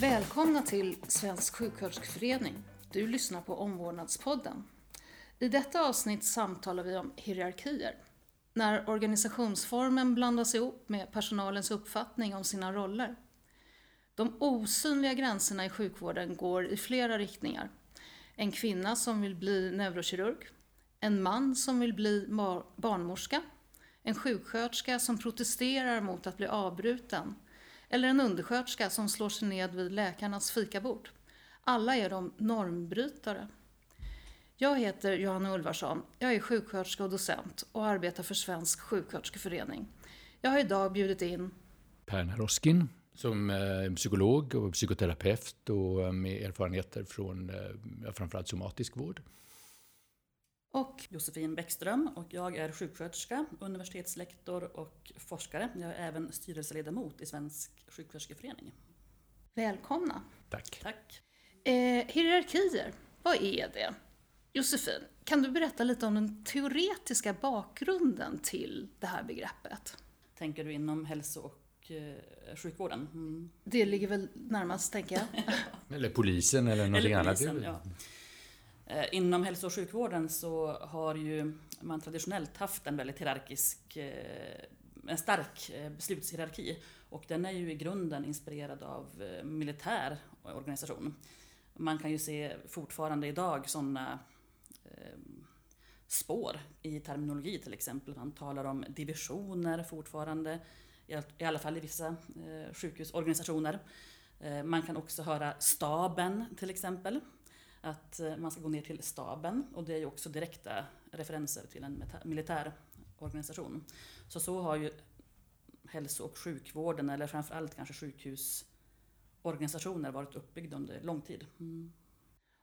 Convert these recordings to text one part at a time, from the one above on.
Välkomna till Svensk sjuksköterskeförening. Du lyssnar på Omvårdnadspodden. I detta avsnitt samtalar vi om hierarkier. När organisationsformen blandas ihop med personalens uppfattning om sina roller. De osynliga gränserna i sjukvården går i flera riktningar. En kvinna som vill bli neurokirurg, en man som vill bli barnmorska, en sjuksköterska som protesterar mot att bli avbruten eller en undersköterska som slår sig ned vid läkarnas fikabord. Alla är de normbrytare. Jag heter Johanna Ulvarsson. Jag är sjuksköterska och docent och arbetar för Svensk sjuksköterskeförening. Jag har idag bjudit in Per Naroskin som eh, är psykolog och psykoterapeut och eh, med erfarenheter från eh, framförallt somatisk vård. Och Josefin Bäckström och jag är sjuksköterska, universitetslektor och forskare. Jag är även styrelseledamot i Svensk sjuksköterskeförening. Välkomna! Tack! Tack! Eh, hierarkier, vad är det? Josefin, kan du berätta lite om den teoretiska bakgrunden till det här begreppet? Tänker du inom hälso och eh, sjukvården? Mm. Det ligger väl närmast, tänker jag. eller polisen eller någonting eller polisen, annat. Ja. Eh, inom hälso och sjukvården så har ju man traditionellt haft en väldigt hierarkisk, eh, en stark eh, beslutshierarki. Och den är ju i grunden inspirerad av militär organisation. Man kan ju se fortfarande idag sådana spår i terminologi till exempel. Man talar om divisioner fortfarande, i alla fall i vissa sjukhusorganisationer. Man kan också höra staben till exempel att eh, man ska gå ner till staben och det är ju också direkta referenser till en militär organisation. Så så har ju hälso och sjukvården, eller framförallt kanske sjukhusorganisationer varit uppbyggda under lång tid. Mm.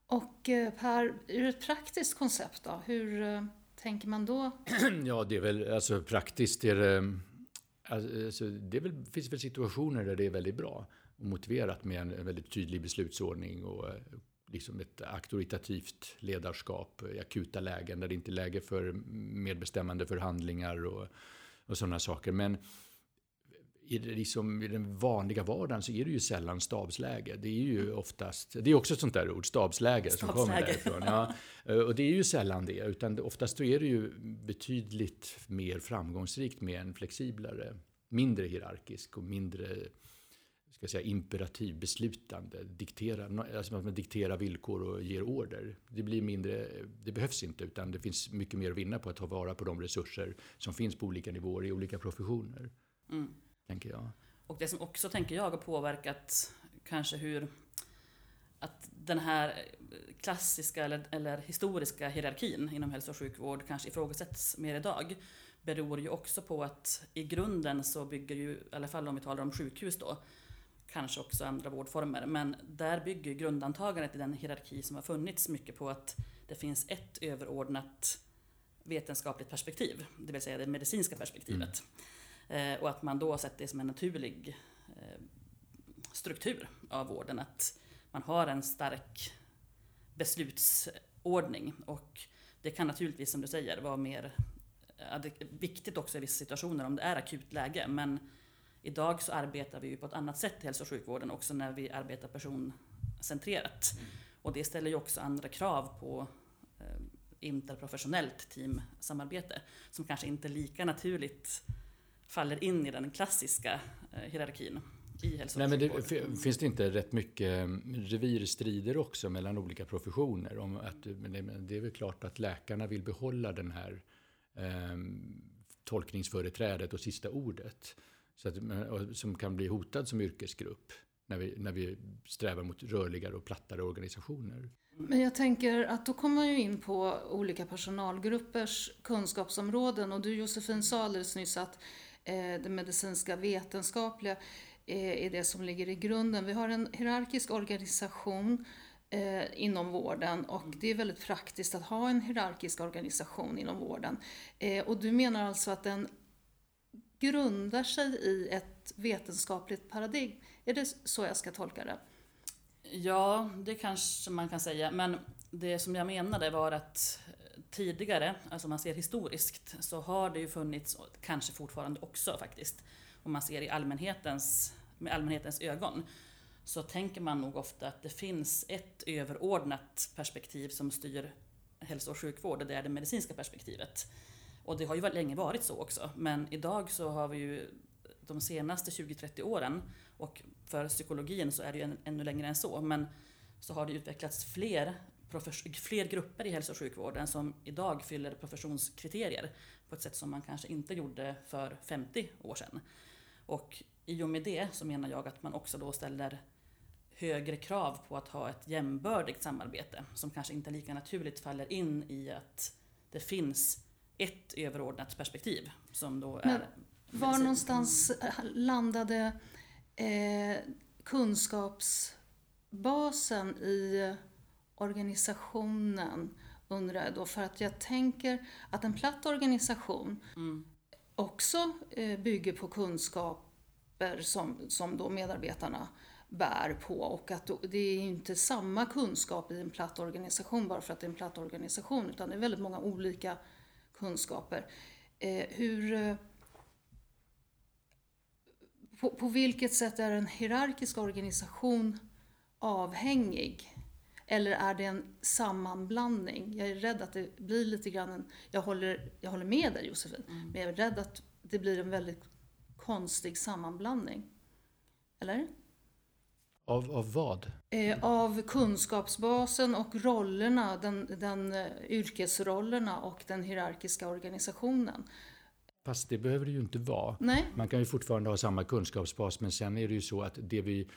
Och eh, Per, ur ett praktiskt koncept då, hur eh, tänker man då? Ja, det är väl alltså praktiskt är det, alltså, det väl, finns väl situationer där det är väldigt bra och motiverat med en väldigt tydlig beslutsordning och liksom ett auktoritativt ledarskap i akuta lägen där det inte är läge för medbestämmande förhandlingar och, och sådana saker. Men i, liksom, i den vanliga vardagen så är det ju sällan stabsläge. Det är ju oftast, det är också ett sånt där ord, stabsläge, stabsläge. som kommer därifrån. Ja, och det är ju sällan det, utan oftast är det ju betydligt mer framgångsrikt med en flexiblare, mindre hierarkisk och mindre ska säga, imperativ beslutande, diktera, alltså att man dikterar villkor och ger order. Det blir mindre, det behövs inte utan det finns mycket mer att vinna på att ta vara på de resurser som finns på olika nivåer i olika professioner. Mm. Tänker jag. Och det som också, tänker jag, har påverkat kanske hur att den här klassiska eller, eller historiska hierarkin inom hälso och sjukvård kanske ifrågasätts mer idag beror ju också på att i grunden så bygger ju, i alla fall om vi talar om sjukhus då, kanske också andra vårdformer. Men där bygger grundantagandet i den hierarki som har funnits mycket på att det finns ett överordnat vetenskapligt perspektiv, det vill säga det medicinska perspektivet. Mm. och att man då har sett det som en naturlig eh, struktur av vården, att man har en stark beslutsordning. Och det kan naturligtvis, som du säger, vara mer viktigt också i vissa situationer om det är akut läge. Men Idag så arbetar vi ju på ett annat sätt i hälso och sjukvården också när vi arbetar personcentrerat. Mm. Och det ställer ju också andra krav på eh, interprofessionellt teamsamarbete som kanske inte lika naturligt faller in i den klassiska eh, hierarkin i hälso och Nej, men det, Finns det inte rätt mycket mm, revirstrider också mellan olika professioner? Om att, det är väl klart att läkarna vill behålla den här eh, tolkningsföreträdet och sista ordet. Så att, som kan bli hotad som yrkesgrupp när vi, när vi strävar mot rörligare och plattare organisationer. Men jag tänker att då kommer man ju in på olika personalgruppers kunskapsområden och du Josefin sa alldeles nyss att eh, det medicinska vetenskapliga eh, är det som ligger i grunden. Vi har en hierarkisk organisation eh, inom vården och det är väldigt praktiskt att ha en hierarkisk organisation inom vården. Eh, och du menar alltså att den grundar sig i ett vetenskapligt paradigm. Är det så jag ska tolka det? Ja, det kanske man kan säga. Men det som jag menade var att tidigare, alltså om man ser historiskt, så har det ju funnits, och kanske fortfarande också faktiskt, om man ser i allmänhetens, med allmänhetens ögon, så tänker man nog ofta att det finns ett överordnat perspektiv som styr hälso och sjukvård och det är det medicinska perspektivet. Och det har ju länge varit så också, men idag så har vi ju de senaste 20-30 åren, och för psykologin så är det ju ännu längre än så, men så har det utvecklats fler, fler grupper i hälso och sjukvården som idag fyller professionskriterier på ett sätt som man kanske inte gjorde för 50 år sedan. Och i och med det så menar jag att man också då ställer högre krav på att ha ett jämbördigt samarbete som kanske inte lika naturligt faller in i att det finns ett överordnat perspektiv som då Men är... Var någonstans landade eh, kunskapsbasen i organisationen undrar jag då, för att jag tänker att en platt organisation Mm. också eh, bygger på kunskaper som, som då medarbetarna bär på. Och att det är inte samma kunskap i en platt organisation bara för att det är en platt organisation utan det är väldigt många olika kunskaper. Eh, hur, eh, på, på vilket sätt är en hierarkisk organisation avhängig? Eller är det en sammanblandning? Jag är rädd att det blir lite grann en... Jag håller, jag håller med dig Josefin, Mm. men jag är rädd att det blir en väldigt konstig sammanblandning. Eller? Av, av vad? Eh, av kunskapsbasen och rollerna, den, den eh, yrkesrollerna och den hierarkiska organisationen. Fast det behöver det ju inte vara. Nej, Man kan ju fortfarande ha samma kunskapsbas, men sen är det ju så att det vi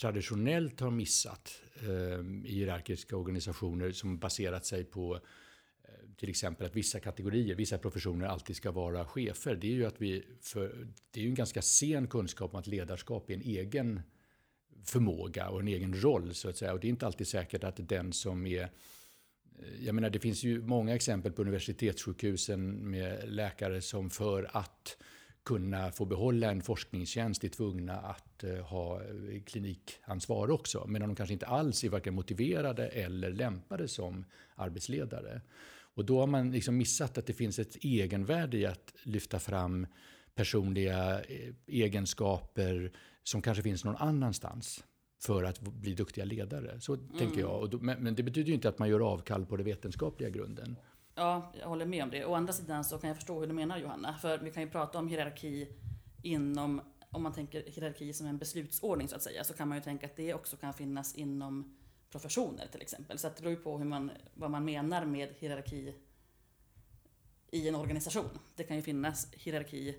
traditionellt har missat eh, i hierarkiska organisationer som baserat sig på eh, till exempel att vissa kategorier, vissa professioner alltid ska vara chefer. Det är ju att vi, för, det är ju en ganska sen kunskap om att ledarskap är en egen förmåga och en egen roll så att säga. Och det är inte alltid säkert att den som är eh, jag menar, det finns ju många exempel på universitetssjukhusen med läkare som för att kunna få behålla en forskningstjänst är tvungna att eh, ha eh, klinikansvar också. Medan de kanske inte alls är varken motiverade eller lämpade som arbetsledare. Och då har man liksom missat att det finns ett egenvärde i att lyfta fram personliga eh, egenskaper som kanske finns någon annanstans för att bli duktiga ledare. Så tänker jag. Men, det betyder ju inte att man gör avkall på den vetenskapliga grunden. Ja, jag håller med om det. Å andra sidan så kan jag förstå hur du menar Johanna. För vi kan ju prata om hierarki inom, om man tänker hierarki som en beslutsordning så att säga, så kan man ju tänka att det också kan finnas inom professioner till exempel. Så det beror ju på hur man, vad man menar med hierarki i en organisation. Det kan ju finnas hierarki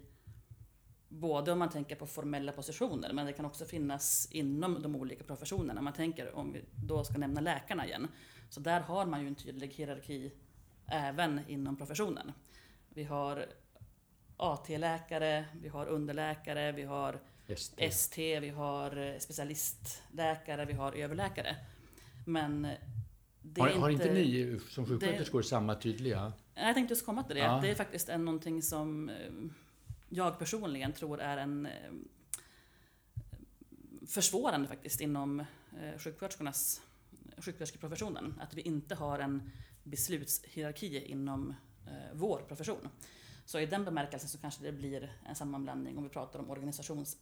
både om man tänker på formella positioner, men det kan också finnas inom de olika professionerna. Man tänker, om vi då ska nämna läkarna igen, så där har man ju en tydlig hierarki även inom professionen. Vi har AT-läkare, vi har underläkare, vi har ST. ST, vi har specialistläkare, vi har överläkare. Men det Har, är har inte ni som sjuksköterskor det- samma tydliga? Jag tänkte just komma till det. Ja. Det är faktiskt en, någonting som eh, jag personligen tror är en eh, försvårande faktiskt inom eh, sjuksköterskornas sjuksköterskeprofessionen. Att vi inte har en beslutshierarki inom eh, vår profession. Så i den bemärkelsen så kanske det blir en sammanblandning om vi pratar om organisations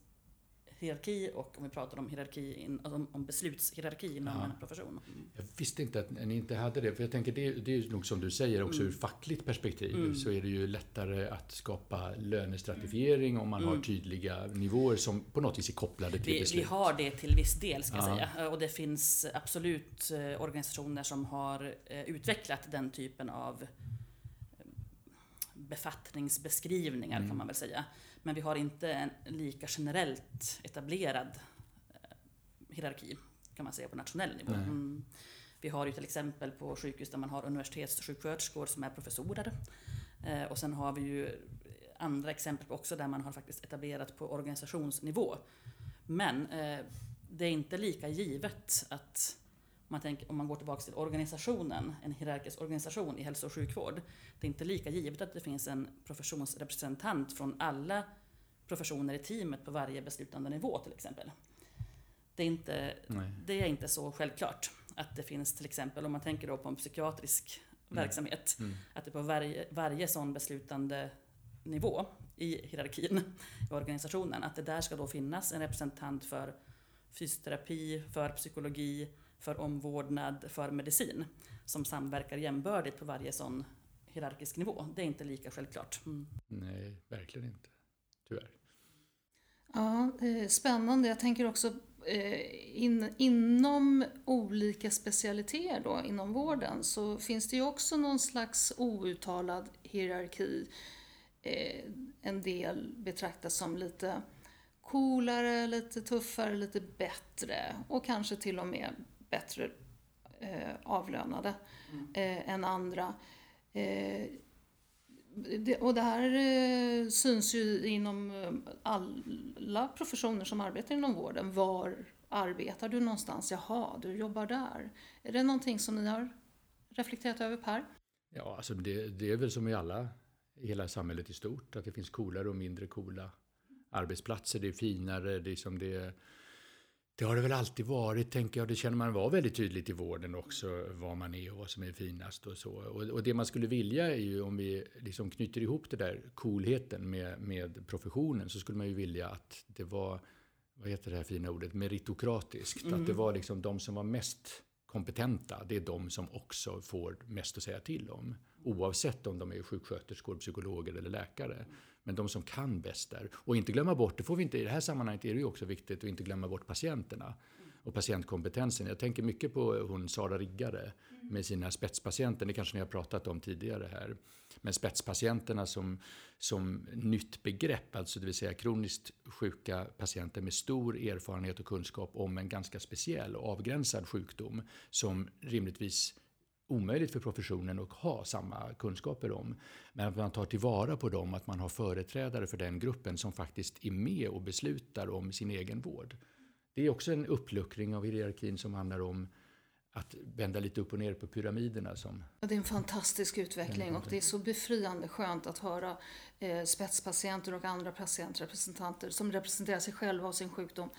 organisationshierarki och om vi pratar om, hierarki in, om, om beslutshierarki inom Ja. en profession. Jag visste inte att ni inte hade det. För jag tänker det, det är nog som du säger också ur fackligt perspektiv Mm. så är det ju lättare att skapa lönestratifiering om man har Mm. tydliga nivåer som på något vis är kopplade till Vi, beslut. vi har det till viss del ska jag Ja. säga. Och det finns absolut eh, organisationer som har eh, utvecklat den typen av eh, befattningsbeskrivningar Mm. kan man väl säga. Men vi har inte en lika generellt etablerad eh, hierarki kan man säga på nationell nivå. Mm. Vi har ju till exempel på sjukhus där man har universitetssjuksköterskor som är professorer. Eh, och sen har vi ju andra exempel också där man har faktiskt etablerat på organisationsnivå. Men eh, det är inte lika givet att man tänker, om man går tillbaka till organisationen, en hierarkisk organisation i hälso och sjukvård. Det är inte lika givet att det finns en professionsrepresentant från alla professioner i teamet på varje beslutande nivå till exempel. Det är inte, Nej. det är inte så självklart att det finns till exempel, om man tänker då på en psykiatrisk Mm. verksamhet, Mm. att det på varje, varje sån beslutande nivå i hierarkin i organisationen, att det där ska då finnas en representant för fysioterapi, för psykologi, för omvårdnad, för medicin som samverkar jämbördigt på varje sån hierarkisk nivå. Det är inte lika självklart. Mm. Nej, verkligen inte. Tyvärr. Ja, eh, spännande. Jag tänker också eh, in, inom olika specialiteter då, inom vården så finns det ju också någon slags outtalad hierarki. Eh, en del betraktas som lite coolare, lite tuffare, lite bättre och kanske till och med bättre eh, avlönade mm. eh, än andra. Eh, det, och det här eh, syns ju inom eh, alla professioner som arbetar inom vården. Var arbetar du någonstans? Jaha, du jobbar där. Är det någonting som ni har reflekterat över Per? Ja, alltså det, det är väl som i alla, i hela samhället i stort, att det finns coolare och mindre coola arbetsplatser. Det är finare, det är som det är det har det väl alltid varit, tänker jag. Det känner man var väldigt tydligt i vården också, vad man är och vad som är finast och så. Och, och det man skulle vilja är ju, om vi liksom knyter ihop det där coolheten med, med professionen, så skulle man ju vilja att det var, vad heter det här fina ordet, meritokratiskt. Mm. Att det var liksom de som var mest kompetenta, det är de som också får mest att säga till om. Oavsett om de är sjuksköterskor, psykologer eller läkare. Men de som kan bäst där. Och inte glömma bort, det får vi inte, i det här sammanhanget är det ju också viktigt att inte glömma bort patienterna och patientkompetensen. Jag tänker mycket på hon Sara Riggare med sina spetspatienter, det kanske ni har pratat om tidigare här. Men spetspatienterna som, som nytt begrepp, alltså det vill säga kroniskt sjuka patienter med stor erfarenhet och kunskap om en ganska speciell och avgränsad sjukdom som rimligtvis omöjligt för professionen att ha samma kunskaper om. Men att man tar tillvara på dem, att man har företrädare för den gruppen som faktiskt är med och beslutar om sin egen vård. Det är också en uppluckring av hierarkin som handlar om att vända lite upp och ner på pyramiderna. Som det är en fantastisk utveckling och det är så befriande skönt att höra eh, spetspatienter och andra patientrepresentanter som representerar sig själva och sin sjukdom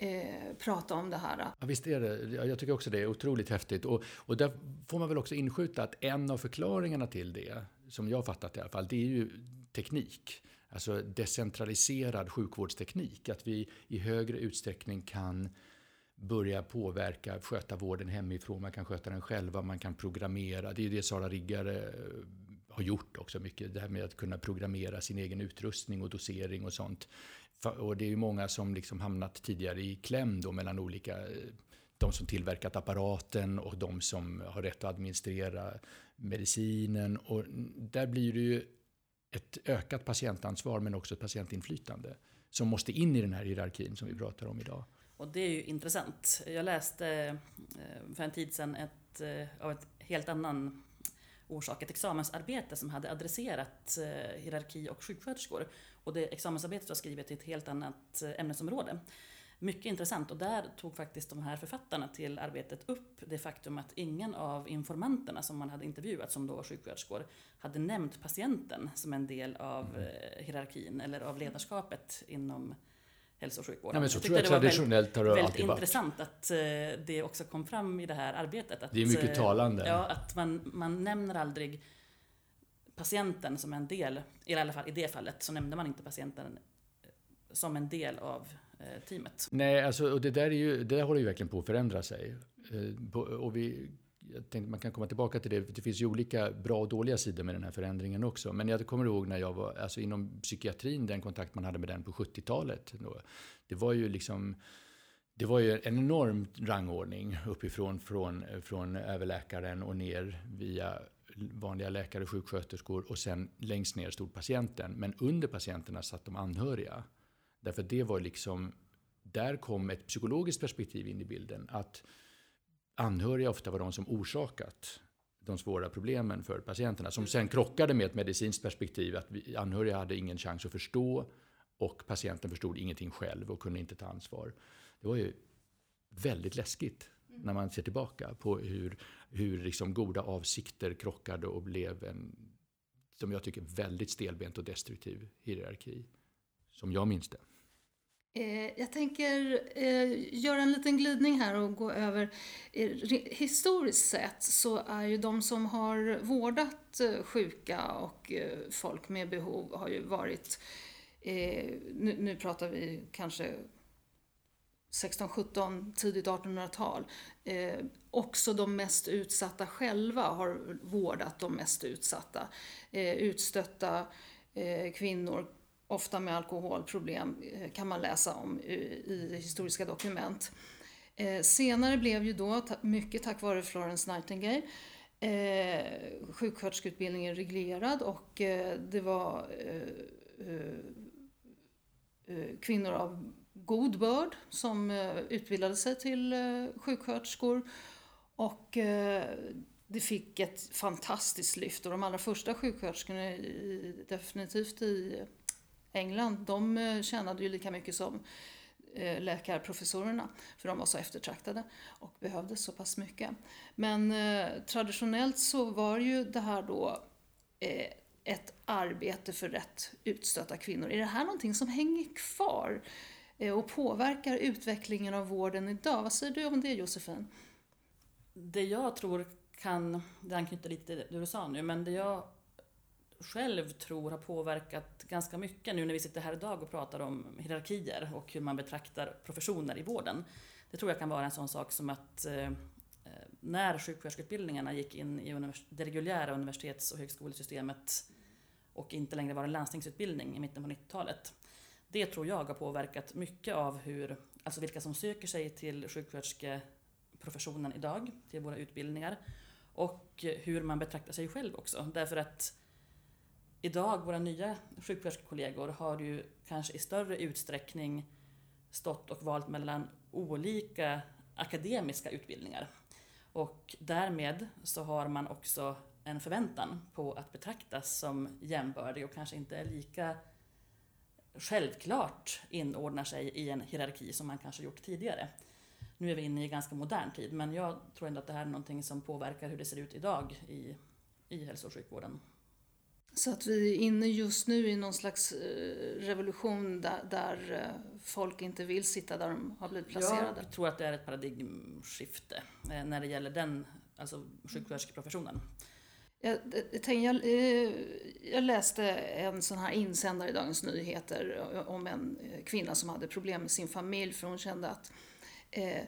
eh, prata om det här. Ja, visst är det. Jag tycker också det är otroligt häftigt. Och, och där får man väl också inskjuta att en av förklaringarna till det, som jag fattat i alla fall, det är ju teknik. Alltså decentraliserad sjukvårdsteknik. Att vi i högre utsträckning kan börja påverka, sköta vården hemifrån, man kan sköta den själva, man kan programmera. Det är ju det Sara Riggare eh, har gjort också mycket, det här med att kunna programmera sin egen utrustning och dosering och sånt. Och det är ju många som liksom hamnat tidigare i kläm då mellan olika eh, de som tillverkat apparaten och de som har rätt att administrera medicinen. Och där blir det ju ett ökat patientansvar men också ett patientinflytande som måste in i den här hierarkin som vi pratar om idag. Och det är ju intressant. Jag läste eh, för en tid sedan ett, eh, av ett helt annan orsak, ett examensarbete som hade adresserat eh, hierarki och sjuksköterskor. Och det examensarbetet var skrivet i ett helt annat eh, ämnesområde. Mycket intressant och där tog faktiskt de här författarna till arbetet upp det faktum att ingen av informanterna som man hade intervjuat, som då var sjuksköterskor, hade nämnt patienten som en del av mm. eh, hierarkin eller av ledarskapet inom hälso och sjukvården. Ja, men så jag tror jag traditionellt har det väldigt alltid intressant att uh, det också kom fram i det här arbetet. Att, det är mycket talande. Ja, att man, man nämner aldrig patienten som en del, i alla fall i det fallet, så nämnde man inte patienten eh, som en del av eh, teamet. Nej, alltså, och det där, är ju, det där håller ju verkligen på att förändra sig. Eh, och vi, jag tänkte man kan komma tillbaka till det. Det finns ju olika bra och dåliga sidor med den här förändringen också. Men jag kommer ihåg när jag var, alltså inom psykiatrin, den kontakt man hade med den på 70-talet. Det var ju liksom, det var ju en enorm rangordning uppifrån från, från överläkaren och ner via vanliga läkare, sjuksköterskor och sen längst ner stod patienten. Men under patienterna satt de anhöriga. Därför det var liksom, där kom ett psykologiskt perspektiv in i bilden. Att anhöriga ofta var de som orsakat de svåra problemen för patienterna. Som sen krockade med ett medicinskt perspektiv. Att vi, anhöriga hade ingen chans att förstå och patienten förstod ingenting själv och kunde inte ta ansvar. Det var ju väldigt läskigt när man ser tillbaka på hur hur liksom goda avsikter krockade och blev en, som jag tycker, väldigt stelbent och destruktiv hierarki. Som jag minns det. Eh, jag tänker eh, göra en liten glidning här och gå över. Eh, historiskt sett så är ju de som har vårdat sjuka och folk med behov har ju varit, nu, nu pratar vi kanske 16, 17, tidigt 1800-tal. Eh, också de mest utsatta själva har vårdat de mest utsatta. Eh, utstötta eh, kvinnor, ofta med alkoholproblem, eh, kan man läsa om i, historiska dokument. Eh, senare blev ju då, mycket tack vare Florence Nightingale, eh, sjuksköterskeutbildningen reglerad och eh, det var eh, eh kvinnor av god börd som utbildade sig till sjuksköterskor. Och det fick ett fantastiskt lyft och de allra första sjuksköterskorna, definitivt i England, de eh, tjänade ju lika mycket som eh, läkarprofessorerna, för de var så eftertraktade och behövdes så pass mycket. Men eh, traditionellt så var ju det här då eh, ett arbete för rätt utstötta kvinnor. Är det här någonting som hänger kvar eh, och påverkar utvecklingen av vården idag? Vad säger du om det Josefin? Det jag tror kan, det anknyter lite till det du sa nu, men det jag själv tror har påverkat ganska mycket nu när vi sitter här idag och pratar om hierarkier och hur man betraktar professioner i vården. Det tror jag kan vara en sån sak som att eh, eh när sjuksköterskeutbildningarna gick in i det reguljära universitets och högskolesystemet och inte längre var en landstingsutbildning i mitten på 90-talet. Det tror jag har påverkat mycket av hur, alltså vilka som söker sig till sjuksköterskeprofessionen idag, till våra utbildningar. Och hur man betraktar sig själv också. Därför att idag, våra nya sjuksköterskekollegor, har ju kanske i större utsträckning stått och valt mellan olika akademiska utbildningar. Och därmed så har man också en förväntan på att betraktas som jämbördig och kanske inte är lika självklart inordnar sig i en hierarki som man kanske gjort tidigare. Nu är vi inne i ganska modern tid, men jag tror ändå att det här är någonting som påverkar hur det ser ut idag i, i hälso och sjukvården. Så att vi är inne just nu i någon slags eh, revolution där, där eh, folk inte vill sitta där de har blivit placerade. Jag tror att det är ett paradigmskifte eh, när det gäller den, alltså sjuksköterskeprofessionen. Jag, jag, jag, läste en sån här insändare i Dagens Nyheter om en kvinna som hade problem med sin familj för hon kände att Eh,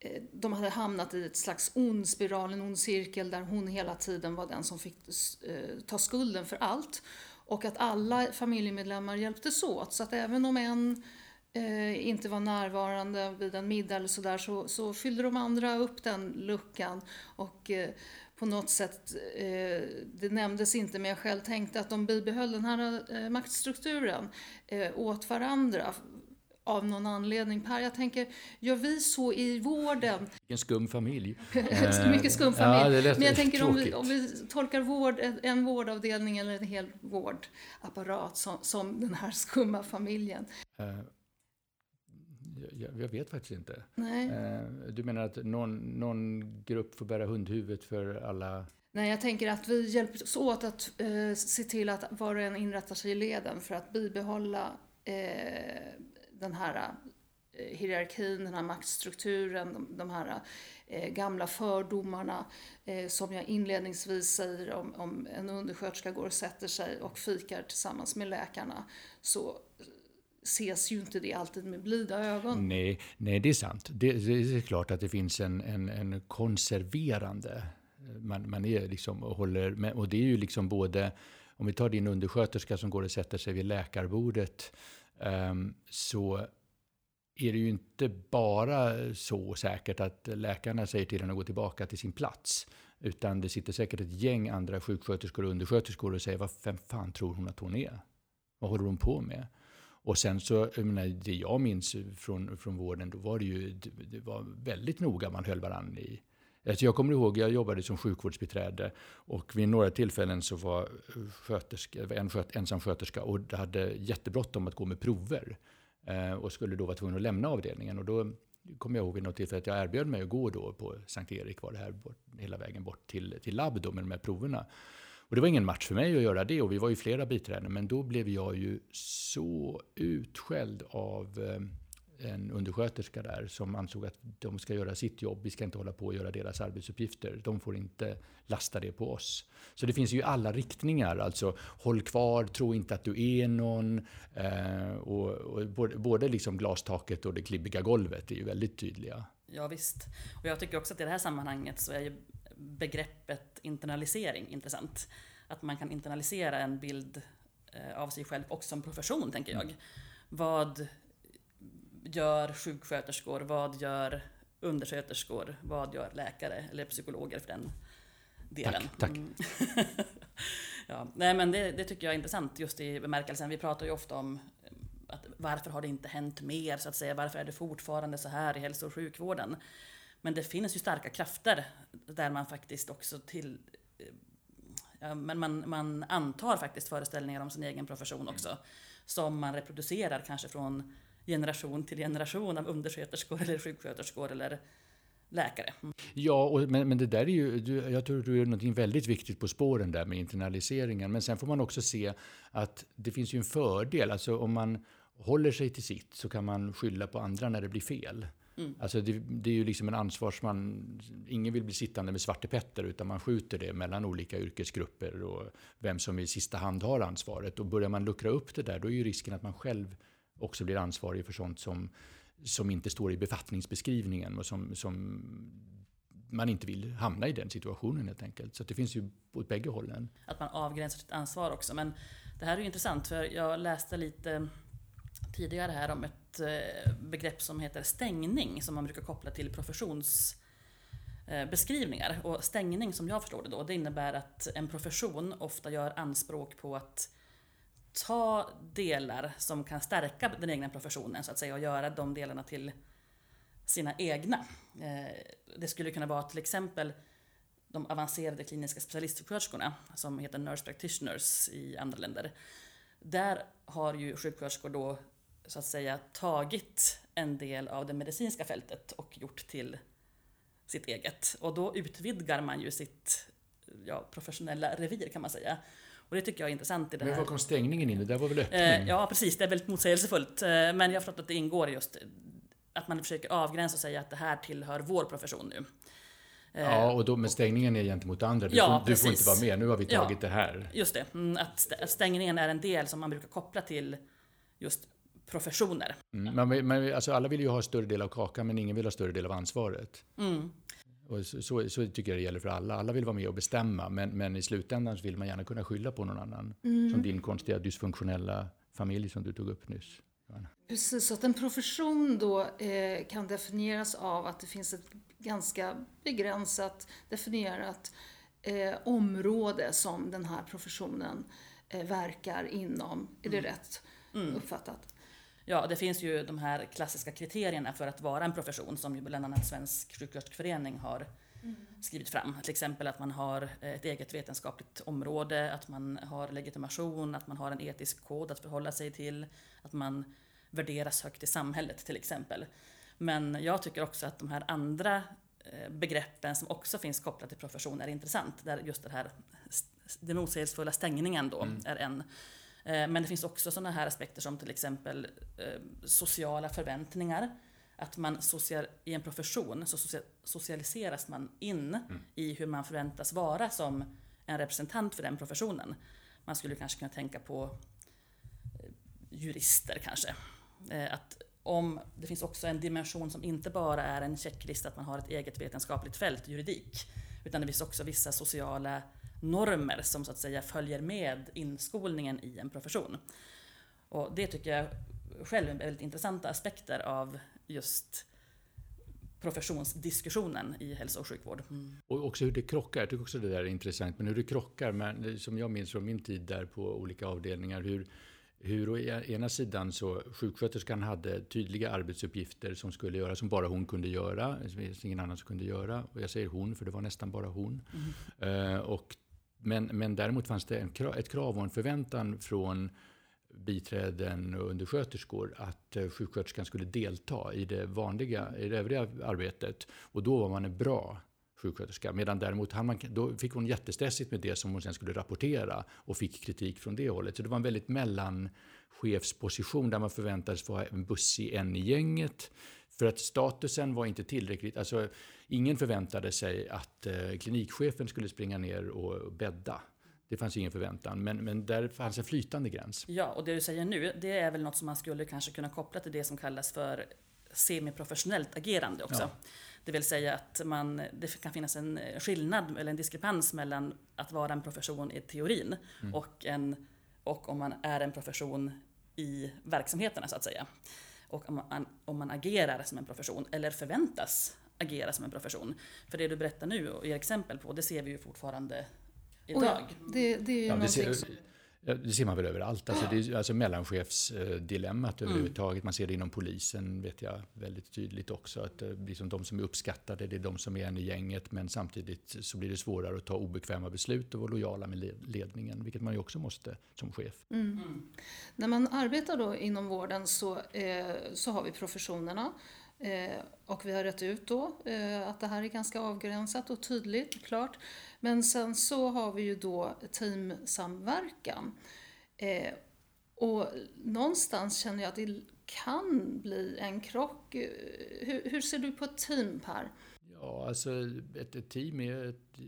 Eh, de hade hamnat i ett slags ond spiral, en ond cirkel där hon hela tiden var den som fick eh, ta skulden för allt. Och att alla familjemedlemmar hjälptes åt. Så att även om en eh, inte var närvarande vid en middag eller sådär så, så fyllde de andra upp den luckan. Och eh, på något sätt, eh, det nämndes inte men jag själv tänkte att de bibehöll den här eh, maktstrukturen åt varandra av någon anledning. Per, jag tänker, gör vi så i vården? Vilken skum familj. Mycket skum familj. Ja, Men jag tänker om vi, om vi, tolkar vård, en vårdavdelning eller en hel vårdapparat som, som den här skumma familjen. Uh, jag, jag, vet faktiskt inte. Nej. Uh, du menar att någon, någon grupp får bära hundhuvudet för alla Nej, jag tänker att vi hjälps åt att eh, se till att var och en inrättar sig i leden för att bibehålla eh, den här eh, hierarkin, den här maktstrukturen, de, de här eh, gamla fördomarna eh, som jag inledningsvis säger om, om en undersköterska går och sätter sig och fikar tillsammans med läkarna så ses ju inte det alltid med blida ögon. Nej, nej det är sant. Det, det är klart att det finns en, en, en konserverande man, man är liksom och håller med, och det är ju liksom både om vi tar din undersköterska som går och sätter sig vid läkarbordet Ehm, så är det ju inte bara så säkert att läkarna säger till henne att gå tillbaka till sin plats. Utan det sitter säkert ett gäng andra sjuksköterskor och undersköterskor och säger, vem fan tror hon att hon är? Vad håller hon på med? Och sen så, jag menar, det jag minns från, från vården, då var det ju, det, var väldigt noga man höll varandra i, Alltså jag kommer ihåg, jag jobbade som sjukvårdsbiträde och vid några tillfällen så var eh, en sköt, ensam sköterska och hade jättebråttom att gå med prover. Eh, och skulle då vara tvungen att lämna avdelningen. Och då kommer jag ihåg vid något tillfälle att jag erbjöd mig att gå då på Sankt Erik, var det här bort, hela vägen bort till, till labb då med de här proverna. Och det var ingen match för mig att göra det och vi var ju flera biträden. Men då blev jag ju så utskälld av eh, en undersköterska där som ansåg att de ska göra sitt jobb, vi ska inte hålla på och göra deras arbetsuppgifter. De får inte lasta det på oss. Så det finns ju alla riktningar, alltså håll kvar, tro inte att du är någon. Eh, och, och både, både liksom glastaket och det klibbiga golvet är ju väldigt tydliga. Ja, visst. Och jag tycker också att i det här sammanhanget så är ju begreppet internalisering intressant. Att man kan internalisera en bild eh, av sig själv också som profession, tänker jag. Mm. Vad gör sjuksköterskor? Vad gör undersköterskor? Vad gör läkare eller psykologer för den delen? Tack. tack. Mm. ja, nej, men det, det, tycker jag är intressant just i bemärkelsen. Vi pratar ju ofta om att varför har det inte hänt mer så att säga? Varför är det fortfarande så här i hälso och sjukvården? Men det finns ju starka krafter där man faktiskt också till ja, men man, man antar faktiskt föreställningar om sin egen profession också. Mm. Som man reproducerar kanske från generation till generation av undersköterskor eller sjuksköterskor eller läkare. Mm. Ja, och, men, men det där är ju, jag tror du är något väldigt viktigt på spåren där med internaliseringen. Men sen får man också se att det finns ju en fördel, alltså om man håller sig till sitt så kan man skylla på andra när det blir fel. Mm. Alltså det, det, är ju liksom en ansvarsman. Ingen vill bli sittande med Svarte Petter utan man skjuter det mellan olika yrkesgrupper och vem som i sista hand har ansvaret. Och börjar man luckra upp det där då är ju risken att man själv också blir ansvarig för sånt som, som inte står i befattningsbeskrivningen och som, som man inte vill hamna i den situationen helt enkelt. Så det finns ju åt bägge hållen. Att man avgränsar sitt ansvar också. Men det här är ju intressant för jag läste lite tidigare här om ett eh, begrepp som heter stängning som man brukar koppla till professionsbeskrivningar. Och stängning som jag förstår det då, det innebär att en profession ofta gör anspråk på att ta delar som kan stärka den egna professionen så att säga och göra de delarna till sina egna. Eh, det skulle kunna vara till exempel de avancerade kliniska specialistsjuksköterskorna som heter nurse practitioners i andra länder. Där har ju sjuksköterskor då så att säga tagit en del av det medicinska fältet och gjort till sitt eget. Och då utvidgar man ju sitt ja, professionella revir kan man säga. Och det tycker jag är intressant i det här. Men var kom stängningen in? Det där var väl öppning? Eh, ja, precis. Det är väldigt motsägelsefullt. Eh, men jag har förstått att det ingår just att man försöker avgränsa och säga att det här tillhör vår profession nu. Eh, ja, och då med stängningen är gentemot andra. Du, ja, får, du får inte vara med, nu har vi tagit ja, det här. Just det, mm, att stängningen är en del som man brukar koppla till just professioner. Mm, men, men alltså alla vill ju ha större del av kakan, men ingen vill ha större del av ansvaret. Mm. Och så, så, så, tycker jag det gäller för alla. Alla vill vara med och bestämma, men, men i slutändan vill man gärna kunna skylla på någon annan. Mm. Som din konstiga dysfunktionella familj som du tog upp nyss. Precis, så att en profession då eh, kan definieras av att det finns ett ganska begränsat definierat eh, område som den här professionen eh, verkar inom. Är det mm. rätt mm. uppfattat? Ja, det finns ju de här klassiska kriterierna för att vara en profession som ju bland annat Svensk sjuksköterskeförening har mm. skrivit fram. Till exempel att man har ett eget vetenskapligt område, att man har legitimation, att man har en etisk kod att förhålla sig till, att man värderas högt i samhället till exempel. Men jag tycker också att de här andra eh, begreppen som också finns kopplat till profession är intressant. Där just det här, den motsägelsefulla stängningen då mm. är en. Eh, men det finns också sådana här aspekter som till exempel eh, sociala förväntningar. Att man social, i en profession så socialiseras man in mm. i hur man förväntas vara som en representant för den professionen. Man skulle kanske kunna tänka på jurister kanske. Att om det finns också en dimension som inte bara är en checklista att man har ett eget vetenskapligt fält, juridik, utan det finns också vissa sociala normer som så att säga följer med inskolningen i en profession. Och det tycker jag själv är väldigt intressanta aspekter av just professionsdiskussionen i hälso och sjukvård. Mm. Och också hur det krockar, jag tycker också det där är intressant, men hur det krockar, med, som jag minns från min tid där på olika avdelningar, hur hur å ena sidan så sjuksköterskan hade tydliga arbetsuppgifter som skulle göras, som bara hon kunde göra, som ingen annan som kunde göra. Och jag säger hon, för det var nästan bara hon. Mm. Uh, och, men, men däremot fanns det en, ett krav och en förväntan från biträden och undersköterskor att eh, sjuksköterskan skulle delta i det vanliga, i det övriga arbetet. Och då var man en bra sjuksköterska. Medan däremot han, man, då fick hon jättestressigt med det som hon sen skulle rapportera och fick kritik från det hållet. Så det var en väldigt mellanchefsposition där man förväntades vara en bussig en i gänget. För att statusen var inte tillräckligt, alltså ingen förväntade sig att eh, klinikchefen skulle springa ner och bädda. Det fanns ingen förväntan, men, men där fanns en flytande gräns. Ja, och det du säger nu, det är väl något som man skulle kanske kunna koppla till det som kallas för semiprofessionellt agerande också. Ja. Det vill säga att man, det kan finnas en skillnad eller en diskrepans mellan att vara en profession i teorin mm. och, en, och om man är en profession i verksamheterna så att säga. Och om man, om man agerar som en profession eller förväntas agera som en profession. För det du berättar nu och ger exempel på, det ser vi ju fortfarande idag. Oh ja, det, det är ju ja, någonting som det ser man väl överallt. Alltså, det är alltså mellanchefsdilemmat mm. överhuvudtaget. Man ser det inom polisen, vet jag väldigt tydligt också. Att liksom de som är uppskattade, det är de som är en i gänget. Men samtidigt så blir det svårare att ta obekväma beslut och vara lojala med ledningen. Vilket man ju också måste som chef. Mm. Mm. När man arbetar då inom vården så, eh, så har vi professionerna. Eh, och vi har rätt ut då eh, att det här är ganska avgränsat och tydligt, klart. Men sen så har vi ju då teamsamverkan. Eh, och någonstans känner jag att det kan bli en krock. Hur, hur ser du på ett team Per? Ja, alltså ett, ett team är ett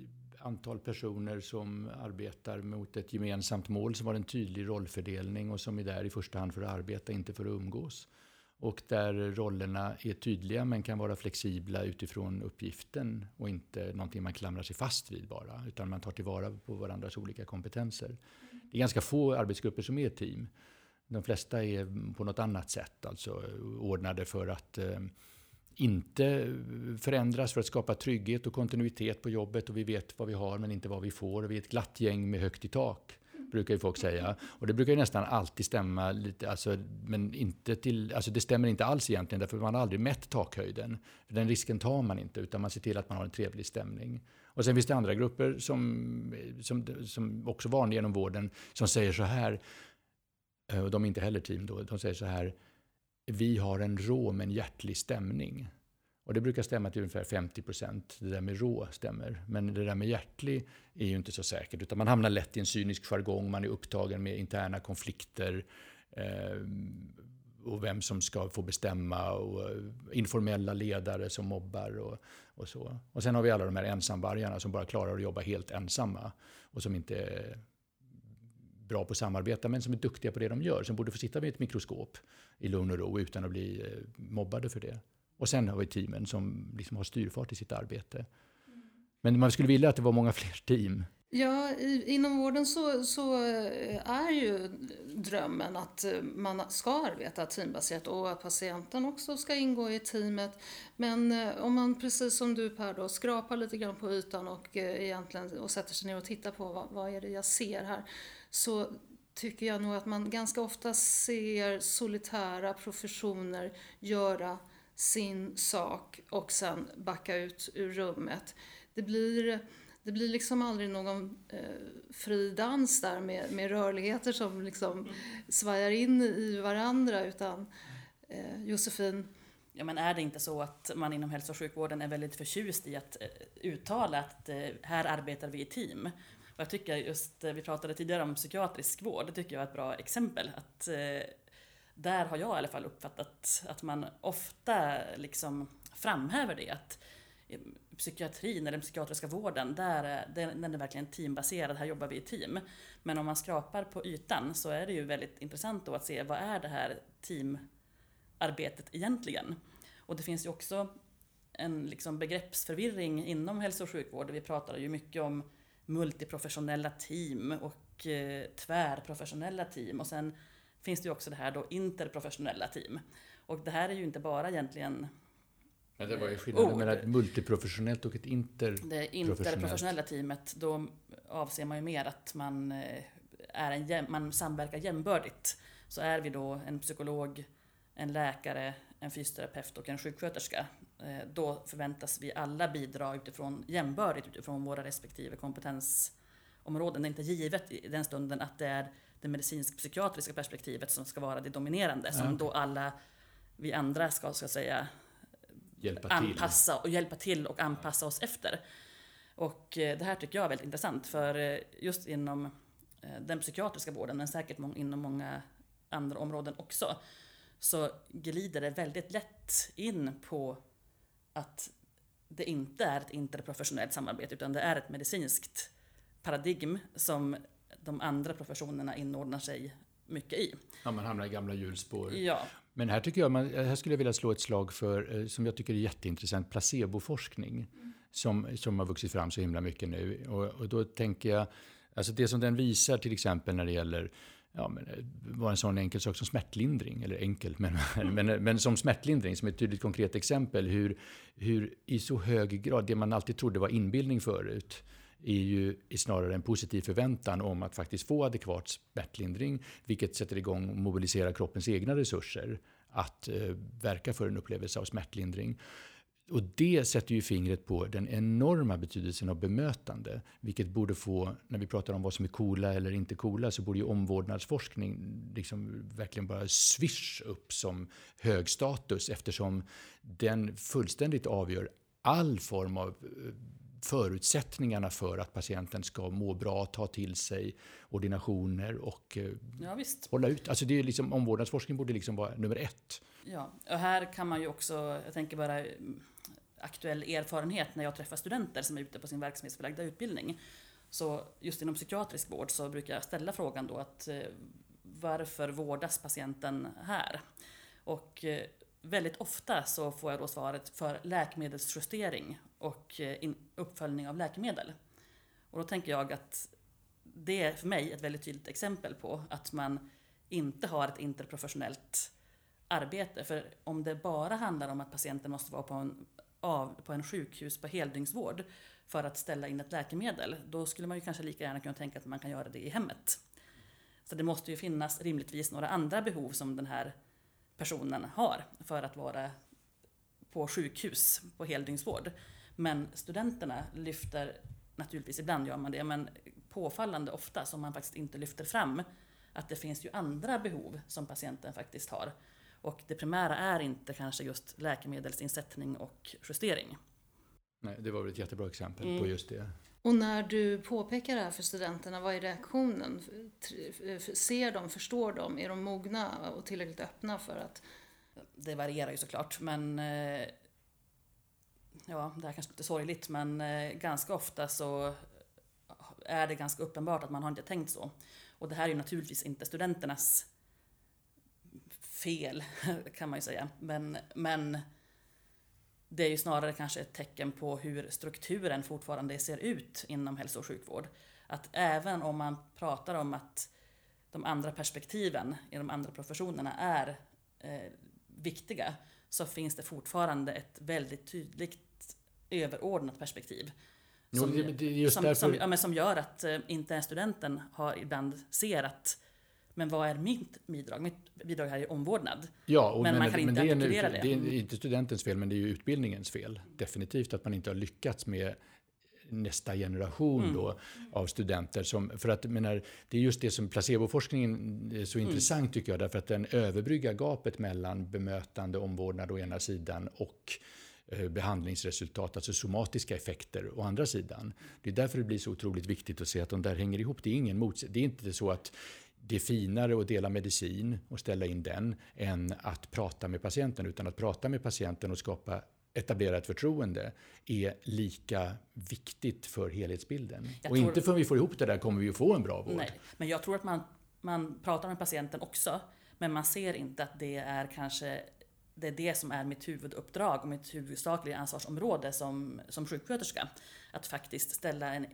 antal personer som arbetar mot ett gemensamt mål som har en tydlig rollfördelning och som är där i första hand för att arbeta, inte för att umgås och där rollerna är tydliga men kan vara flexibla utifrån uppgiften och inte någonting man klamrar sig fast vid bara, utan man tar tillvara på varandras olika kompetenser. Det är ganska få arbetsgrupper som är team. De flesta är på något annat sätt, alltså ordnade för att eh, inte förändras för att skapa trygghet och kontinuitet på jobbet och vi vet vad vi har men inte vad vi får. Vi är ett glatt gäng med högt i tak brukar ju folk säga. Och det brukar ju nästan alltid stämma lite, alltså, men inte till, alltså det stämmer inte alls egentligen därför man har aldrig mätt takhöjden. Den risken tar man inte utan man ser till att man har en trevlig stämning. Och sen finns det andra grupper som, som, som också vanliga inom vården som säger så här, eh, och de är inte heller team då, de säger så här, vi har en rå men hjärtlig stämning. Och det brukar stämma till ungefär 50 procent. Det där med rå stämmer. Men det där med hjärtlig är ju inte så säkert. Utan man hamnar lätt i en cynisk jargong. Man är upptagen med interna konflikter. Eh, och vem som ska få bestämma. Och eh, informella ledare som mobbar och, och så. Och sen har vi alla de här ensamvargarna som bara klarar att jobba helt ensamma. Och som inte är bra på att samarbeta men som är duktiga på det de gör. Som borde få sitta vid ett mikroskop i lugn och ro utan att bli eh, mobbade för det. Och sen har vi teamen som liksom har styrfart i sitt arbete. Men man skulle vilja att det var många fler team. Ja, inom vården så, så, eh, är ju drömmen att eh, man ska arbeta teambaserat och att patienten också ska ingå i teamet. Men eh, om man precis som du Per då skrapar lite grann på ytan och egentligen och sätter sig ner och tittar på vad, vad är det jag ser här så tycker jag nog att man ganska ofta ser solitära professioner göra sin sak och sen backa ut ur rummet. Det blir, det blir liksom aldrig någon eh, fri dans där med, med rörligheter som liksom svajar in i varandra utan eh, Josefin Ja, men är det inte så att man inom hälso och sjukvården är väldigt förtjust i att eh, uttala att eh, här arbetar vi i team? Och jag tycker just, eh, vi pratade tidigare om psykiatrisk vård, det tycker jag är ett bra exempel. Att där har jag i alla fall uppfattat att man ofta liksom framhäver det. Att psykiatrin, eller den psykiatriska vården, där, den är verkligen teambaserad, här jobbar vi i team. Men om man skrapar på ytan så är det ju väldigt intressant då att se vad är det här teamarbetet egentligen? Och det finns ju också en liksom begreppsförvirring inom hälso och sjukvård. Vi pratar ju mycket om multiprofessionella team och eh, tvärprofessionella team och sen finns det ju också det här då interprofessionella team. Och det här är ju inte bara egentligen Ja, det var ju skillnaden mellan ett multiprofessionellt och ett interprofessionellt. Det interprofessionella teamet, då avser man ju mer att man, eh, är en, man samverkar jämbördigt. Så är vi då en psykolog, en läkare, en fysioterapeut och en sjuksköterska, eh, då förväntas vi alla bidra utifrån jämbördigt utifrån våra respektive kompetensområden. Det är inte givet i den stunden att det är det medicinsk-psykiatriska perspektivet som ska vara det dominerande, som okay. då alla vi andra ska, ska säga, hjälpa anpassa och hjälpa till och anpassa oss efter. Och eh, det här tycker jag är väldigt intressant för eh, just inom eh, den psykiatriska vården, men säkert inom många andra områden också, så glider det väldigt lätt in på att det inte är ett interprofessionellt samarbete utan det är ett medicinskt paradigm som de andra professionerna inordnar sig mycket i. Ja, man hamnar i gamla hjulspår. Ja. Men här tycker jag, man, här skulle jag vilja slå ett slag för, som jag tycker är jätteintressant, placeboforskning. Mm. Som, som har vuxit fram så himla mycket nu. Och, och då tänker jag, alltså det som den visar till exempel när det gäller ja, men, var en sån enkel sak som smärtlindring, eller enkel, men, mm. men, men som smärtlindring, som ett tydligt konkret exempel, hur, hur i så hög grad, det man alltid trodde var inbildning förut, är ju snarare en positiv förväntan om att faktiskt få adekvat smärtlindring, vilket sätter igång och mobiliserar kroppens egna resurser att eh, verka för en upplevelse av smärtlindring. Och det sätter ju fingret på den enorma betydelsen av bemötande. Vilket borde få, när vi pratar om vad som är coola eller inte coola, så borde ju omvårdnadsforskning liksom verkligen bara swish upp som hög status eftersom den fullständigt avgör all form av eh, förutsättningarna för att patienten ska må bra, ta till sig ordinationer och eh, ja, hålla ut. Alltså det är liksom, omvårdnadsforskning borde liksom vara nummer ett. Ja, och här kan man ju också, jag tänker bara mm, aktuell erfarenhet när jag träffar studenter som är ute på sin verksamhetsförlagda utbildning. Så just inom psykiatrisk vård så brukar jag ställa frågan då att eh, varför vårdas patienten här? Och eh, väldigt ofta så får jag då svaret för läkemedelsjustering och eh, uppföljning av läkemedel. Och då tänker jag att det är för mig ett väldigt tydligt exempel på att man inte har ett interprofessionellt arbete. För om det bara handlar om att patienten måste vara på en, av, på en sjukhus på heldygnsvård för att ställa in ett läkemedel, då skulle man ju kanske lika gärna kunna tänka att man kan göra det i hemmet. Så det måste ju finnas rimligtvis några andra behov som den här personen har för att vara på sjukhus på heldygnsvård. Men studenterna lyfter, naturligtvis ibland gör man det, men påfallande ofta som man faktiskt inte lyfter fram att det finns ju andra behov som patienten faktiskt har. Och det primära är inte kanske just läkemedelsinsättning och justering. Nej, det var väl ett jättebra exempel mm. på just det. Och när du påpekar det här för studenterna, vad är reaktionen? Ser de, förstår de, är de mogna och tillräckligt öppna för att... Det varierar ju såklart, men eh, ja, det här kanske är lite sorgligt, men eh, ganska ofta så är det ganska uppenbart att man har inte tänkt så. Och det här är ju naturligtvis inte studenternas fel, kan man ju säga. Men, men det är ju snarare kanske ett tecken på hur strukturen fortfarande ser ut inom hälso och sjukvård. Att även om man pratar om att de andra perspektiven i de andra professionerna är eh, viktiga, så finns det fortfarande ett väldigt tydligt överordnat perspektiv. Som, jo, det, som, som, ja, som, gör att eh, inte ens studenten har ibland ser att men vad är mitt bidrag? Mitt bidrag här är omvårdnad. Ja, men, men man kan inte artikulera det. Det är inte studentens fel, men det är ju utbildningens fel. Definitivt att man inte har lyckats med nästa generation mm. då av studenter. Som, för att, menar, det är just det som placeboforskningen är så mm. intressant tycker jag, därför att den överbryggar gapet mellan bemötande omvårdnad å ena sidan och Eh, behandlingsresultat, alltså somatiska effekter å andra sidan. Det är därför det blir så otroligt viktigt att se att de där hänger ihop. Det är, ingen mots det är inte så att det är finare att dela medicin och ställa in den än att prata med patienten, utan att prata med patienten och skapa etablera ett förtroende är lika viktigt för helhetsbilden. Jag och inte förrän vi får ihop det där kommer vi att få en bra vård. Nej, men jag tror att man, man pratar med patienten också, men man ser inte att det är kanske det är det som är mitt huvuduppdrag och mitt huvudsakliga ansvarsområde som, som sjuksköterska. Att faktiskt ställa en,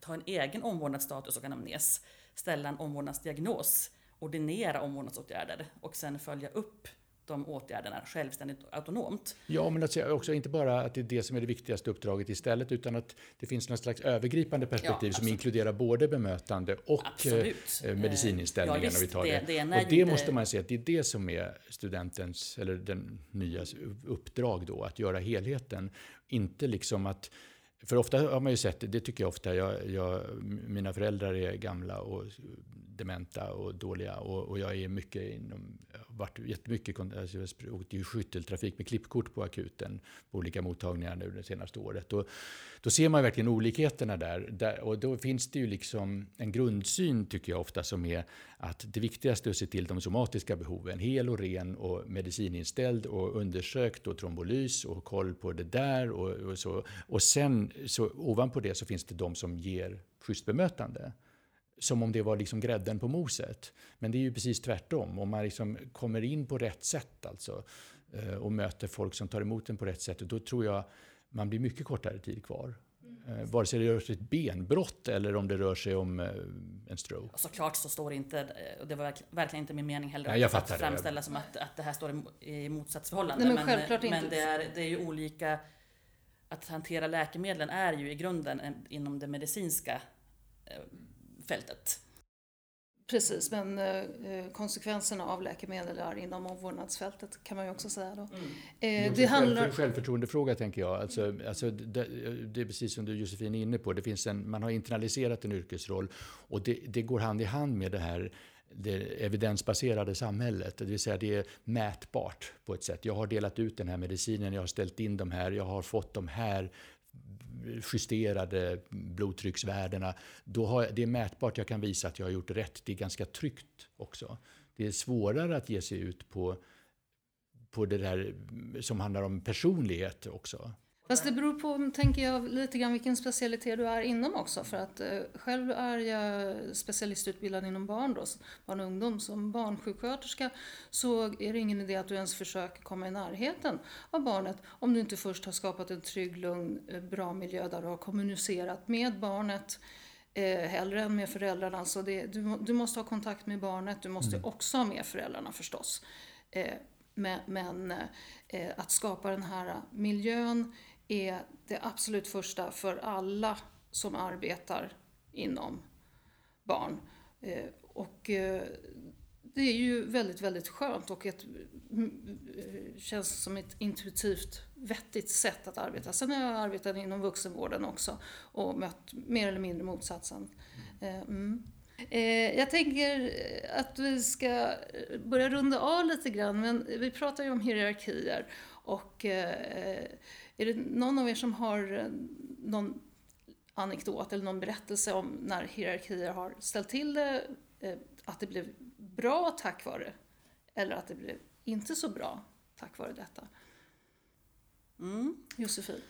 ta en egen omvårdnadsstatus och anamnes, ställa en omvårdnadsdiagnos, ordinera omvårdnadsåtgärder och sen följa upp de åtgärderna självständigt och autonomt. Ja, men att säga också inte bara att det är det som är det viktigaste uppdraget istället, utan att det finns något slags övergripande perspektiv ja, som inkluderar både bemötande och absolut. Eh, medicininställningen. Ja, visst, vi tar det. det. det och det inte... måste man säga att det är det som är studentens, eller den nya uppdrag då, att göra helheten. Inte liksom att för ofta har man ju sett, det tycker jag ofta, jag, jag, mina föräldrar är gamla och dementa och dåliga och, och jag är mycket inom, varit jättemycket, alltså jag åkte ju skytteltrafik med klippkort på akuten på olika mottagningar nu det senaste året. Och då ser man verkligen olikheterna där, där, och då finns det ju liksom en grundsyn tycker jag ofta som är att det viktigaste är att se till de somatiska behoven, hel och ren och medicininställd och undersökt och trombolys och koll på det där och, och så. Och sen så ovanpå det så finns det de som ger schysst bemötande som om det var liksom grädden på moset. Men det är ju precis tvärtom. Om man liksom kommer in på rätt sätt alltså, eh, och möter folk som tar emot en på rätt sätt, då tror jag man blir mycket kortare tid kvar. Mm. Vare sig det rör sig om ett benbrott eller om det rör sig om eh, en stroke. Såklart så står det inte, och det var verkligen inte min mening heller, Nej, att framställa det. som att, att det här står i motsatsförhållande. Nej, men, men, självklart men inte. det, är, det är ju olika, att hantera läkemedlen är ju i grunden inom det medicinska fältet. Precis, men eh, konsekvenserna av läkemedel är inom omvårdnadsfältet kan man ju också säga då. Mm. Eh, det, är handlar... en självförtroendefråga tänker jag. Alltså, alltså det, det, är precis som du Josefin är inne på. Det finns en, man har internaliserat en yrkesroll och det, det går hand i hand med det här det evidensbaserade samhället. Det vill säga det är mätbart på ett sätt. Jag har delat ut den här medicinen, jag har ställt in de här, jag har fått de här justerade blodtrycksvärdena. Då har, det är mätbart, jag kan visa att jag har gjort rätt. Det är ganska tryggt också. Det är svårare att ge sig ut på, på det där som handlar om personlighet också. Fast det beror på, tänker jag, lite grann vilken specialitet du är inom också. För att eh, själv är jag specialistutbildad inom barn, då, barn och ungdom. Som barnsjuksköterska så är det ingen idé att du ens försöker komma i närheten av barnet om du inte först har skapat en trygg, lugn, eh, bra miljö där du har kommunicerat med barnet eh, hellre än med föräldrarna. Så det, du, du måste ha kontakt med barnet, du måste mm. också ha med föräldrarna förstås. Eh, men, men eh, att skapa den här miljön är det absolut första för alla som arbetar inom barn. Eh, och eh, det är ju väldigt, väldigt skönt och ett, känns som ett intuitivt vettigt sätt att arbeta. Sen har jag arbetat inom vuxenvården också och mött mer eller mindre motsatsen. Eh, mm. Jag tänker att vi ska börja runda av lite grann, men vi pratar ju om hierarkier och är det någon av er som har eh, någon anekdot eller någon berättelse om när hierarkier har ställt till det, eh, att det blev bra tack vare eller att det blev inte så bra tack vare detta? Mm. Josefin?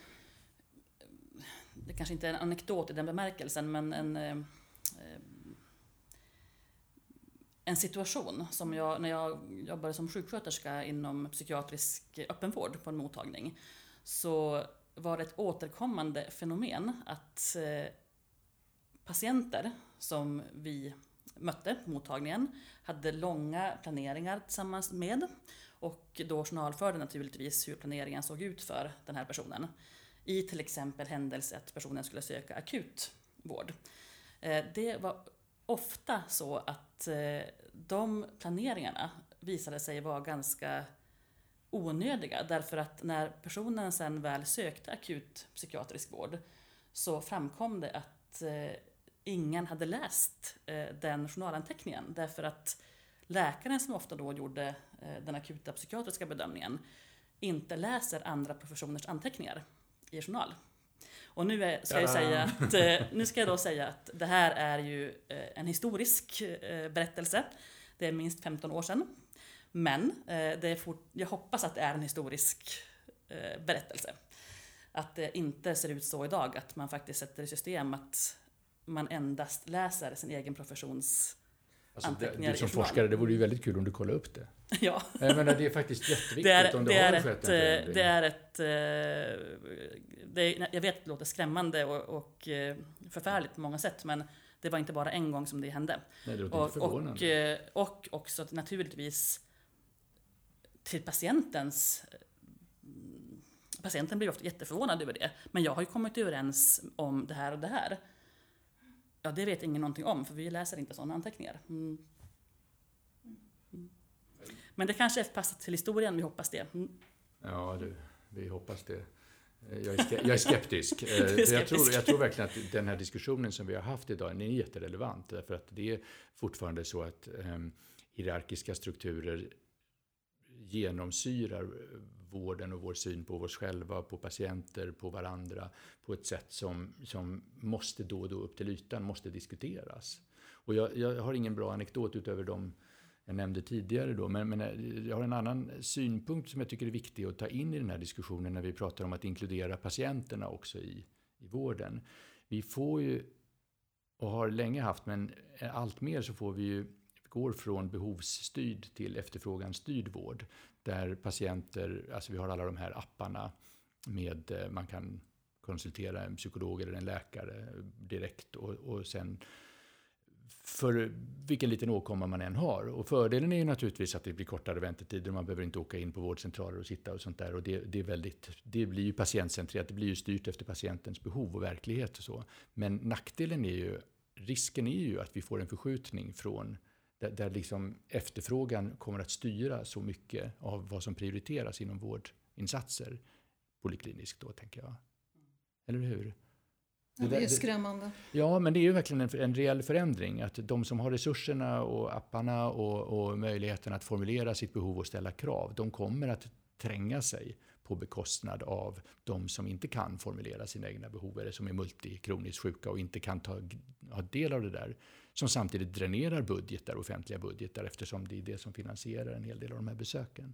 Det kanske inte är en anekdot i den bemärkelsen, men en, eh, en situation som jag, när jag jobbade som sjuksköterska inom psykiatrisk öppenvård på en mottagning så var det ett återkommande fenomen att eh, patienter som vi mötte på mottagningen hade långa planeringar tillsammans med och då journalförde naturligtvis hur planeringen såg ut för den här personen. I till exempel händelse att personen skulle söka akut vård. Eh, det var ofta så att eh, de planeringarna visade sig vara ganska onödiga därför att när personen sen väl sökte akut psykiatrisk vård så framkom det att eh, ingen hade läst eh, den journalanteckningen därför att läkaren som ofta då gjorde eh, den akuta psykiatriska bedömningen inte läser andra professioners anteckningar i journal. Och nu är, ska jag säga att, eh, nu ska jag då säga att det här är ju eh, en historisk eh, berättelse. Det är minst 15 år sedan men det är fort, jag hoppas att det är en historisk berättelse. Att det inte ser ut så idag, att man faktiskt sätter i system att man endast läser sin egen professions Alltså, det, du som forskare, det vore ju väldigt kul om du kollade upp det. Ja. Jag menar, det är faktiskt jätteviktigt det är, om det, det har ett, skett en eh, Det är ett... Det är, jag vet att det låter skrämmande och, och förfärligt på många sätt, men det var inte bara en gång som det hände. Nej, det låter och, förvånande. Och, och också naturligtvis till patientens Patienten blir ofta jätteförvånad över det. Men jag har ju kommit överens om det här och det här. Ja, det vet ingen någonting om, för vi läser inte sådana anteckningar. Mm. Men det kanske är passat till historien, vi hoppas det. Mm. Ja, du, vi hoppas det. Jag är, jag är skeptisk. skeptisk. Jag, tror, jag tror verkligen att den här diskussionen som vi har haft idag är jätterelevant. Därför att det är fortfarande så att um, hierarkiska strukturer genomsyrar vården och vår syn på oss själva, på patienter, på varandra på ett sätt som, som måste då och då upp till ytan, måste diskuteras. Och jag, jag har ingen bra anekdot utöver de jag nämnde tidigare då, men, men eh, jag har en annan synpunkt som jag tycker är viktig att ta in i den här diskussionen när vi pratar om att inkludera patienterna också i, i vården. Vi får ju, och har länge haft, men allt mer så får vi ju går från behovsstyrd till efterfråganstyrd vård. Där patienter, alltså vi har alla de här apparna med, eh, man kan konsultera en psykolog eller en läkare direkt och, och sen för vilken liten åkomma man än har. Och fördelen är ju naturligtvis att det blir kortare väntetider. Man behöver inte åka in på vårdcentraler och sitta och sånt där. Och det, det, är väldigt, det blir ju patientcentrerat, det blir ju styrt efter patientens behov och verklighet och så. Men nackdelen är ju, risken är ju att vi får en förskjutning från där, där liksom efterfrågan kommer att styra så mycket av vad som prioriteras inom vårdinsatser. Polikliniskt då, tänker jag. Eller hur? Ja, det är skrämmande. Ja, men det är ju verkligen en, en reell förändring. Att de som har resurserna och apparna och, och möjligheten att formulera sitt behov och ställa krav, de kommer att tränga sig på bekostnad av de som inte kan formulera sina egna behov eller som är multikroniskt sjuka och inte kan ta ha del av det där. Som samtidigt dränerar budgetar, offentliga budgetar eftersom det är det som finansierar en hel del av de här besöken.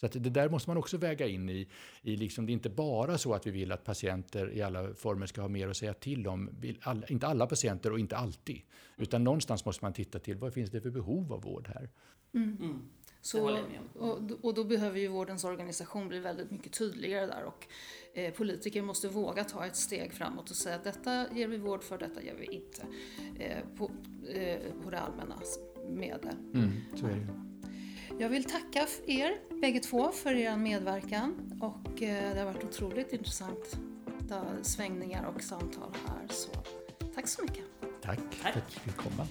Så att det där måste man också väga in i. i liksom, det är inte bara så att vi vill att patienter i alla former ska ha mer att säga till om. Alla, inte alla patienter och inte alltid. Utan någonstans måste man titta till vad finns det för behov av vård här. Mm. Mm. Så, och, och då behöver ju vårdens organisation bli väldigt mycket tydligare där och eh, politiker måste våga ta ett steg framåt och säga att detta ger vi vård för, detta ger vi inte eh, på, eh, på det allmännas medel. Mm, så är det. Jag vill tacka er bägge två för er medverkan och eh, det har varit otroligt intressanta svängningar och samtal här. Så tack så mycket. Tack för att du fick komma.